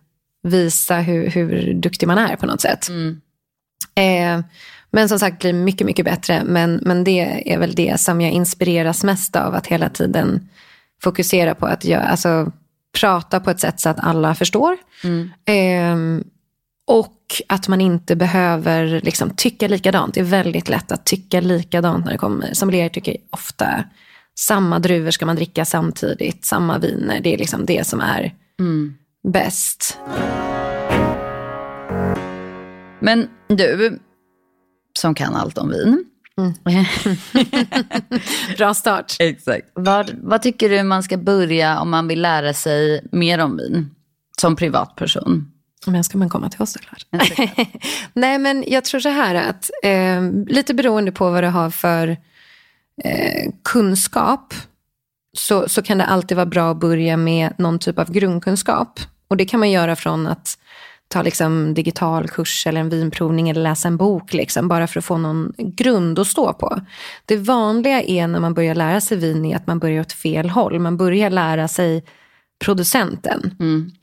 visa hur, hur duktig man är på något sätt. Eh, men som sagt blir mycket, mycket bättre. Men, men det är väl det som jag inspireras mest av. Att hela tiden fokusera på att jag, alltså, prata på ett sätt så att alla förstår. Eh, och att man inte behöver liksom, tycka likadant. Det är väldigt lätt att tycka likadant när det kommer. Sommelier tycker ofta samma druvor ska man dricka samtidigt. Samma viner. Det är liksom det som är bäst. Men du, som kan allt om vin. Bra start. Exakt. Vad, vad tycker du man ska börja om man vill lära sig mer om vin? Som privatperson. Men ska man komma till oss såklart. Nej men jag tror så här att eh, lite beroende på vad du har för eh, kunskap så, så kan det alltid vara bra att börja med någon typ av grundkunskap. Och det kan man göra från att ta liksom digital kurs eller en vinprovning eller läsa en bok, liksom, bara för att få någon grund att stå på. Det vanliga är när man börjar lära sig vin är att man börjar åt fel håll. Man börjar lära sig producenten.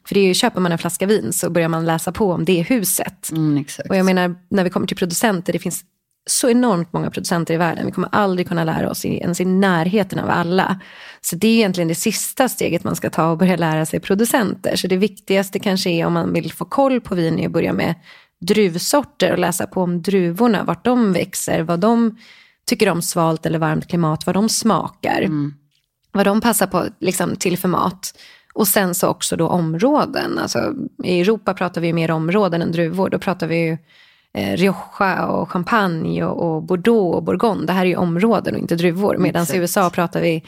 För det är ju, köper man en flaska vin så börjar man läsa på om det huset. Mm. Och jag menar, när vi kommer till producenter, det finns så enormt många producenter i världen. Vi kommer aldrig kunna lära oss i, ens i närheten av alla. Så det är egentligen det sista steget man ska ta och börja lära sig producenter. Så det viktigaste kanske är om man vill få koll på vin är att börja med druvsorter och läsa på om druvorna, vart de växer, vad de tycker om svalt eller varmt klimat, vad de smakar, vad de passar på liksom, till för mat. Och sen så också då områden. Alltså, I Europa pratar vi mer områden än druvor. Då pratar vi ju eh, Rioja och Champagne och, och Bordeaux och Bourgogne. Det här är ju områden och inte druvor. Medan i. USA pratar vi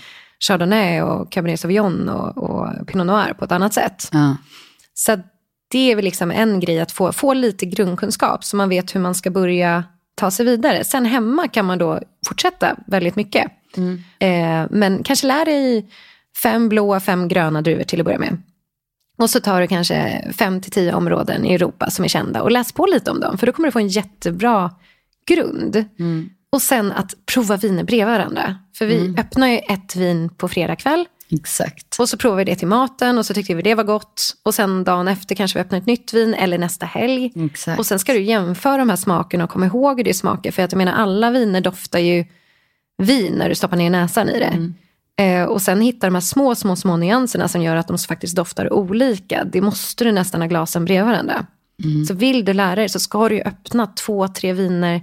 Chardonnay och Cabernet Sauvignon och, och Pinot Noir på ett annat sätt. Ja. Så det är väl liksom en grej att få, få lite grundkunskap så man vet hur man ska börja ta sig vidare. Sen hemma kan man då fortsätta väldigt mycket. Eh, men kanske lär dig fem blåa, fem gröna druvor till att börja med. Och så tar du kanske fem till tio områden i Europa som är kända och läs på lite om dem. För då kommer du få en jättebra grund. Och sen att prova viner bredvid varandra. För vi öppnar ju ett vin på fredag kväll. Exakt. Och så provade vi det till maten och så tyckte vi det var gott. Och sen dagen efter kanske vi öppnar ett nytt vin eller nästa helg. Exakt. Och sen ska du jämföra de här smakerna och komma ihåg hur det smakar. För att jag menar alla viner doftar ju vin när du stoppar ner näsan i det. Eh, och sen hitta de här små, små, små nyanserna som gör att de faktiskt doftar olika. Det måste du nästan ha glasen bredvid varandra. Mm. Så vill du lära dig så ska du öppna två, tre viner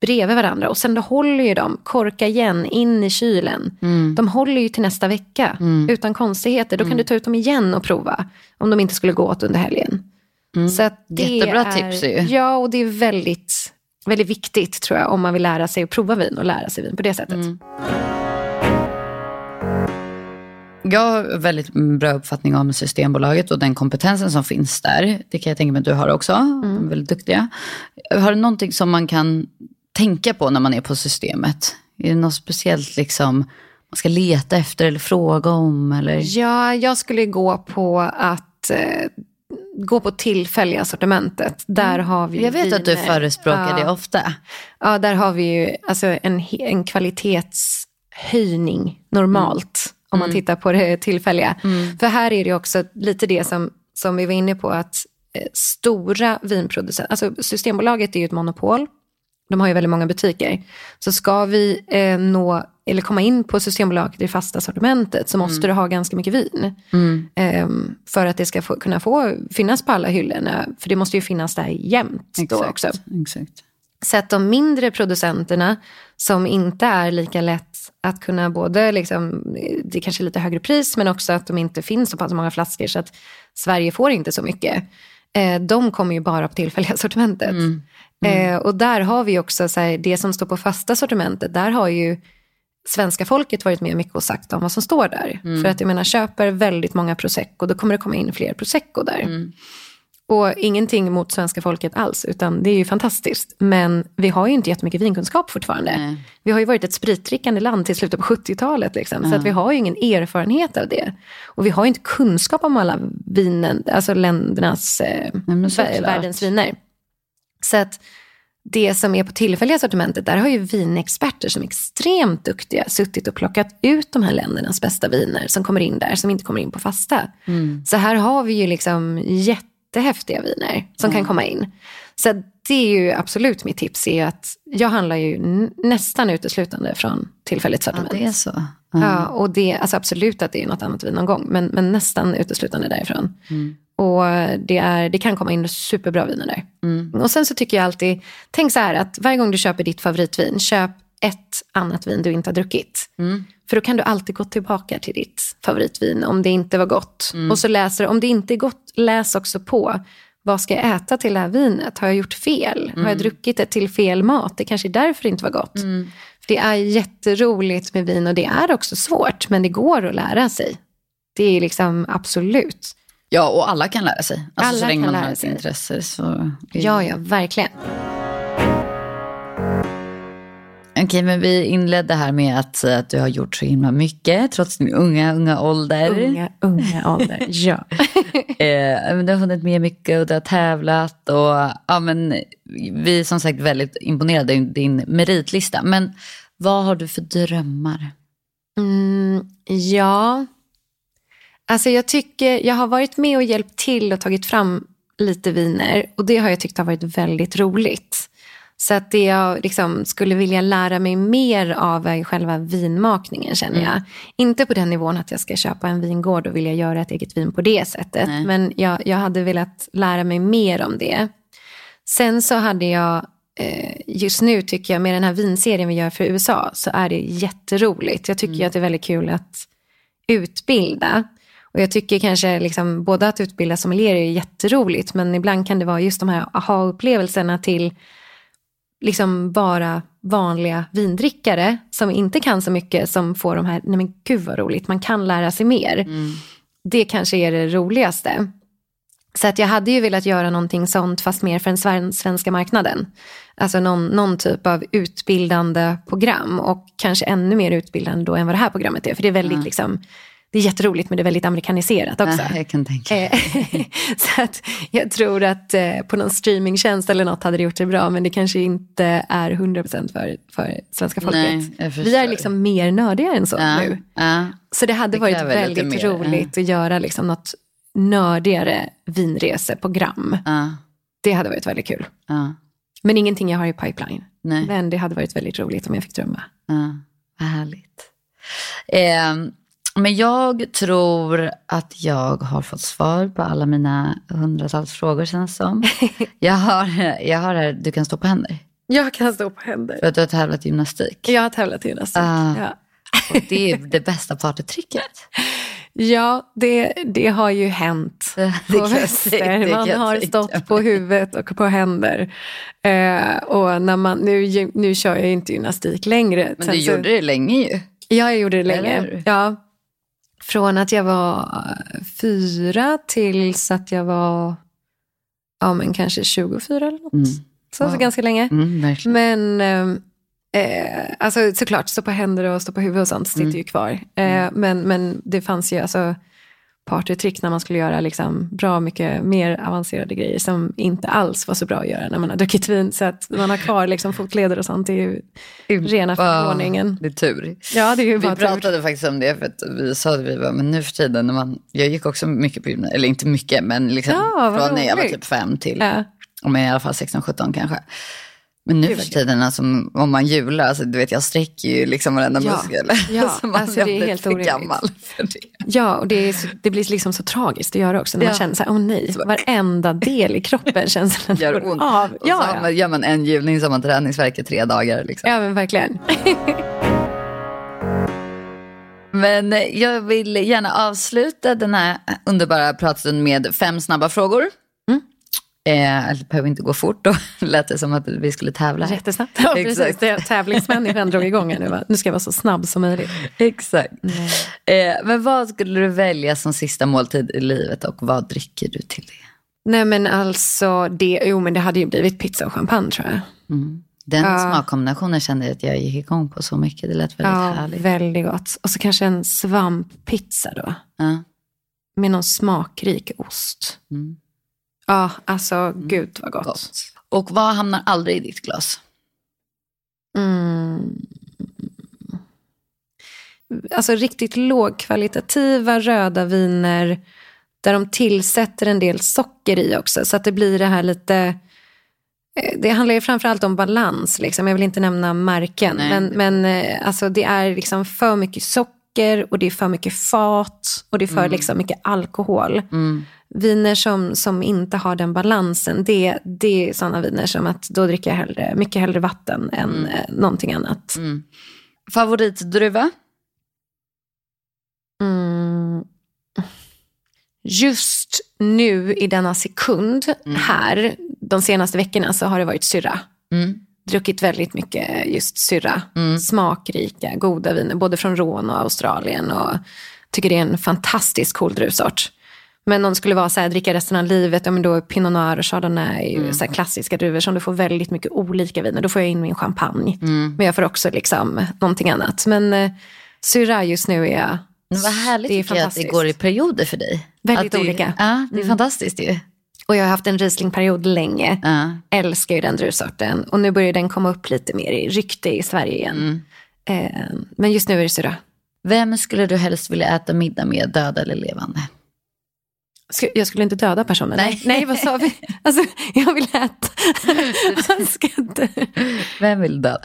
bredvid varandra. Och sen då håller ju de, korka igen, in i kylen. Mm. De håller ju till nästa vecka utan konstigheter. Då kan du ta ut dem igen och prova. Om de inte skulle gå åt under helgen. Så att det Mm. Jättebra är, tips ju. Ja, och det är väldigt, väldigt viktigt tror jag om man vill lära sig att prova vin och lära sig vin på det sättet. Mm. Jag har väldigt bra uppfattning om Systembolaget och den kompetensen som finns där. Det kan jag tänka mig att du har också. De är väldigt duktiga. Har du någonting som man kan tänka på när man är på systemet? Är det något speciellt liksom man ska leta efter eller fråga om? Eller? Ja, jag skulle gå på att eh, gå på tillfälliga sortimentet. Där har vi Mm. Jag vet att du viner. förespråkar ja. det ofta. Ja, där har vi ju alltså en, en kvalitetshöjning normalt. Om man tittar på det tillfälliga. För här är det också lite det som, som vi var inne på. att eh, Stora vinproducenter, alltså Systembolaget är ju ett monopol. De har ju väldigt många butiker. Så ska vi eh, nå, eller komma in på Systembolaget i fasta sortimentet så måste du ha ganska mycket vin. Ehm, för att det ska få, kunna få finnas på alla hyllorna. För det måste ju finnas där jämt då också. Exakt. Så att de mindre producenterna som inte är lika lätt att kunna både, liksom, det är kanske lite högre pris men också att de inte finns så pass många flaskor så att Sverige får inte så mycket. Eh, de kommer ju bara på tillfälliga sortimentet. Eh, och där har vi också så här, det som står på fasta sortimentet, där har ju svenska folket varit med mycket och sagt om vad som står där. För att jag menar, köper väldigt många prosecco, då kommer det komma in fler prosecco där. Och ingenting mot svenska folket alls, utan det är ju fantastiskt. Men vi har ju inte jättemycket vinkunskap fortfarande. Nej. Vi har ju varit ett spritdrickande land till slutet på 70-talet. Liksom, Så att vi har ju ingen erfarenhet av det. Och vi har ju inte kunskap om alla vinen, alltså ländernas, eh, såklart. världens viner. Så att det som är på tillfälliga sortimentet, där har ju vinexperter som är extremt duktiga suttit och plockat ut de här ländernas bästa viner som kommer in där, som inte kommer in på fasta. Så här har vi ju liksom jättehäftiga viner som kan komma in. Så det är ju absolut mitt tips, är att jag handlar ju nästan uteslutande från tillfälligt Ja, sortiment. det är så. Ja, och det, alltså absolut att det är något annat vin någon gång, men, men nästan uteslutande därifrån. Och det, är, det kan komma in superbra viner där. Och sen så tycker jag alltid, tänk så här att varje gång du köper ditt favoritvin, köp ett annat vin du inte har druckit. För då kan du alltid gå tillbaka till ditt favoritvin om det inte var gott. Och så läser om det inte är gott, läs också på. Vad ska jag äta till det här vinet? Har jag gjort fel? Har jag druckit det till fel mat? Det kanske är därför det inte var gott. Det är jätteroligt med vin och det är också svårt, men det går att lära sig. Det är liksom absolut. Ja, och alla kan lära sig. Alltså, Alla så länge kan man har ett intresse. Så... Ja, ja, verkligen. Okej, men vi inledde här med att säga att du har gjort så himla mycket trots din unga, unga ålder. Unga, unga ålder. Ja. Eh, men du har hunnit med mycket och du har tävlat. Och, ja, men, vi är som sagt väldigt imponerade av din meritlista. Men vad har du för drömmar? Mm, ja, alltså jag tycker, jag har varit med och hjälpt till och tagit fram lite viner och det har jag tyckt har varit väldigt roligt. Så att det jag liksom skulle vilja lära mig mer av är själva vinmakningen känner jag. Inte på den nivån att jag ska köpa en vingård och vilja göra ett eget vin på det sättet. Nej. Men jag, jag hade velat lära mig mer om det. Sen så hade jag, eh, just nu tycker jag med den här vinserien vi gör för USA så är det jätteroligt. Jag tycker ju att det är väldigt kul att utbilda. Och jag tycker kanske liksom, både att utbilda sommelier är jätteroligt men ibland kan det vara just de här aha-upplevelserna till liksom bara vanliga vindrickare som inte kan så mycket som får de här, nej men gud vad roligt, man kan lära sig mer. Det kanske är det roligaste. Så att jag hade ju velat göra någonting sånt fast mer för den sven- svenska marknaden. Alltså någon, någon typ av utbildande program och kanske ännu mer utbildande då än vad det här programmet är. För det är väldigt liksom, det är jätteroligt men det är väldigt amerikaniserat också. Ja, jag kan tänka. Eh, så att jag tror att eh, på någon streamingtjänst eller något hade det gjort det bra men det kanske inte är 100% för, för svenska folket. Nej, Vi är liksom mer nördiga än så ja, nu. ja. Så det hade Det varit väldigt roligt att göra liksom något nördigare vinreseprogram. Det hade varit väldigt kul. Men ingenting jag har i pipeline. Nej. Men det hade varit väldigt roligt om jag fick drömma. Ja, vad härligt. Eh, men jag tror att jag har fått svar på alla mina hundratals frågor känns som. Jag har, jag har här, du kan stå på händer. Jag kan stå på händer. För att du har tävlat i gymnastik. Jag har tävlat i gymnastik. Ah. Ja. Och det är det bästa partytricket. Ja, det, det har ju hänt Det på väster. Man har stått på huvudet och på händer. Eh, och när man, nu, nu kör jag inte gymnastik längre. Men du så- gjorde det länge ju. Ja, jag gjorde det länge. Ja. Från att jag var fyra tills att jag var ja, men kanske 24 eller något. Mm. Så, så Wow. ganska länge. Mm. Men eh, eh, alltså, såklart, stå på händer och stå på huvudet och sånt sitter Mm. ju kvar. Eh, men, men det fanns ju alltså partytrick när man skulle göra liksom bra mycket mer avancerade grejer som inte alls var så bra att göra när man har druckit vin. Så att man har kvar liksom fotleder och sånt, det är ju rena förvåningen. Det är tur. Ja, det är ju Vi bara tur. pratade faktiskt om det för att vi sa att vi var, men nu för tiden när man, jag gick också mycket på gymnasiet, eller inte mycket men liksom Ja, från när jag var typ fem till, Ja. om jag i alla fall 16-17 kanske. Men nu Gud, för tiden, alltså, om man hjular, alltså, du vet jag sträcker ju liksom varenda Ja. muskel. Ja, Alltså, man alltså, det är helt orimligt. gammal för det. Ja, och det, är så, det blir liksom så tragiskt att göra också. När Ja. man känner så här, åh nej, varenda del i kroppen känns Gör den går ont. av. Och så Ja, gör man en hjulning så har man träningsvärk i tre dagar. Liksom. ja, men verkligen. Men eh, jag vill gärna avsluta den här underbara pratstunden med fem snabba frågor. Eh, eller det behöver inte gå fort, då lät det som att vi skulle tävla. Jättesnabbt. Ja, precis. Det tävlingsmänniskan drog igång här nu. Va? Nu ska jag vara så snabb som möjligt. Exakt. Eh, men vad skulle du välja som sista måltid i livet och vad dricker du till det? Nej men alltså, det, jo men det hade ju blivit pizza och champagne tror jag. Mm. Den Ja. smakkombinationen kände jag att jag gick igång på så mycket. Det lät väldigt Ja, härligt. väldigt gott. Och så kanske en svamppizza då. Ja. Med någon smakrik ost. Mm. Ja, alltså gud vad gott. Gott. Och vad hamnar aldrig i ditt glas? Mm. Alltså riktigt lågkvalitativa röda viner där de tillsätter en del socker i också. Så att det blir det här lite... eh, Det handlar ju framförallt om balans. Liksom. Jag vill inte nämna märken. Nej. Men, men eh, alltså, det är liksom för mycket socker och det är för mycket fat och det är för liksom mycket alkohol. Mm. Viner som, som inte har den balansen, det, det är sådana viner som att då dricker jag hellre, mycket hellre vatten än eh, någonting annat. Mm. Favoritdruva? Mm. Just nu i denna sekund här, de senaste veckorna så har det varit syrra. Mm. Druckit väldigt mycket just syrra. Smakrika, goda viner, både från Rån och Australien. Och tycker det är en fantastiskt cool druvsort. Men om det skulle vara så här, dricka resten av livet, ja, men då är Pinot Noir och Chardonnay ju så klassiska druvor som du får väldigt mycket olika viner. Då får jag in min champagne. Men jag får också liksom någonting annat. Men eh, syrra just nu är jag Men vad härligt Det är att det går i perioder för dig. Väldigt du, olika. Mm. Ja, det är fantastiskt ju. Och jag har haft en Riesling-period länge. Ja. Älskar ju den druvsorten. Och nu börjar den komma upp lite mer i rykte i Sverige igen. Mm. Eh, men just nu är det syrra. Vem skulle du helst vilja äta middag med, död eller levande? Jag skulle inte döda personen. Nej. Nej, vad sa vi? Alltså, jag vill äta. Jag ska inte. Vem vill död?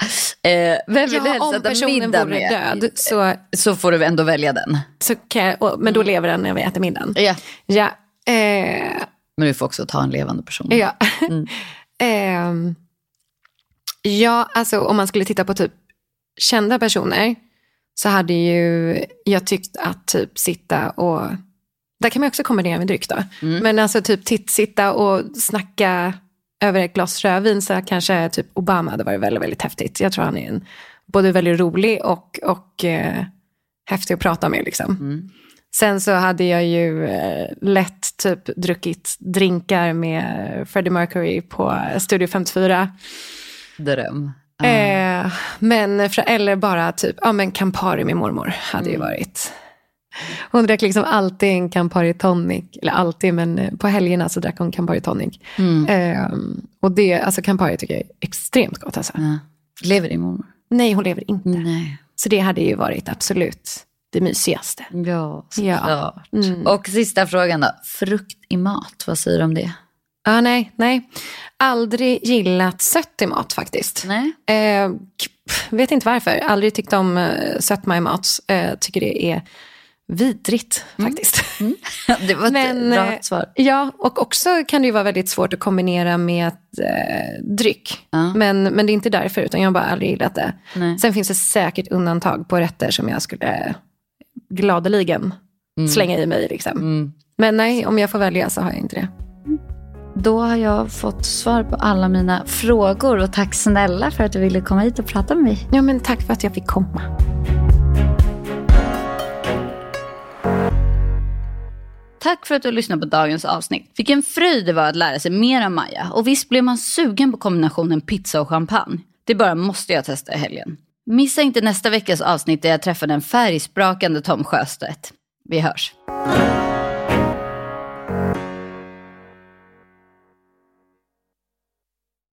Eh, vem vill Ja, helst om personen vore med? död så, Så får du ändå välja den. så kan och, men då lever den när vi äter middagen. Ja. Ja. Eh, Men du får också ta en levande person. Ja. Ehm, ja, alltså om man skulle titta på typ kända personer så hade ju jag tyckt att typ sitta och, där kan man också kombinera med dryck då, men alltså typ titt, sitta och snacka över ett glas rödvin så kanske typ Obama hade varit väldigt, väldigt häftigt. Jag tror han är en, både väldigt rolig och, och eh, häftig att prata med liksom. Sen så hade jag ju eh, lätt typ druckit drinkar med Freddie Mercury på Studio 54. Dröm. Eh, men, för, eller bara typ, ja men Campari med mormor hade ju varit. Hon drack liksom alltid en Campari tonic, eller alltid men eh, på helgerna så drack hon Campari tonic. Eh, och det, alltså Campari tycker jag är extremt gott alltså. Ja. Lever din mormor? Nej, hon lever inte. Nej. Så det hade ju varit absolut det mysigaste. Ja, Ja. såklart. Och sista frågan då. Frukt i mat, vad säger du om det? Ja, nej, nej. Aldrig gillat sött i mat faktiskt. Nej. Eh, vet inte varför. Aldrig tyckt om eh, sötma i mat. Eh, tycker det är vidrigt Mm. faktiskt. Det var ett Men, eh, rakt svar. Ja, och också kan det ju vara väldigt svårt att kombinera med eh, dryck. Ja. Men, men det är inte därför, utan jag har bara aldrig gillat det. Nej. Sen finns det säkert undantag på rätter som jag skulle gladeligen slänga i mig. Liksom. Mm. Men nej, om jag får välja så har jag inte det. Då har jag fått svar på alla mina frågor och tack snälla för att du ville komma hit och prata med mig. Ja, men tack för att jag fick komma. Tack för att du lyssnade på dagens avsnitt. Vilken fröjd det var att lära sig mer om Maja. Och visst blev man sugen på kombinationen pizza och champagne. Det bara måste jag testa i helgen. Missa inte nästa veckas avsnitt där jag träffar den färgsprakande Tom Sjöstedt. Vi hörs.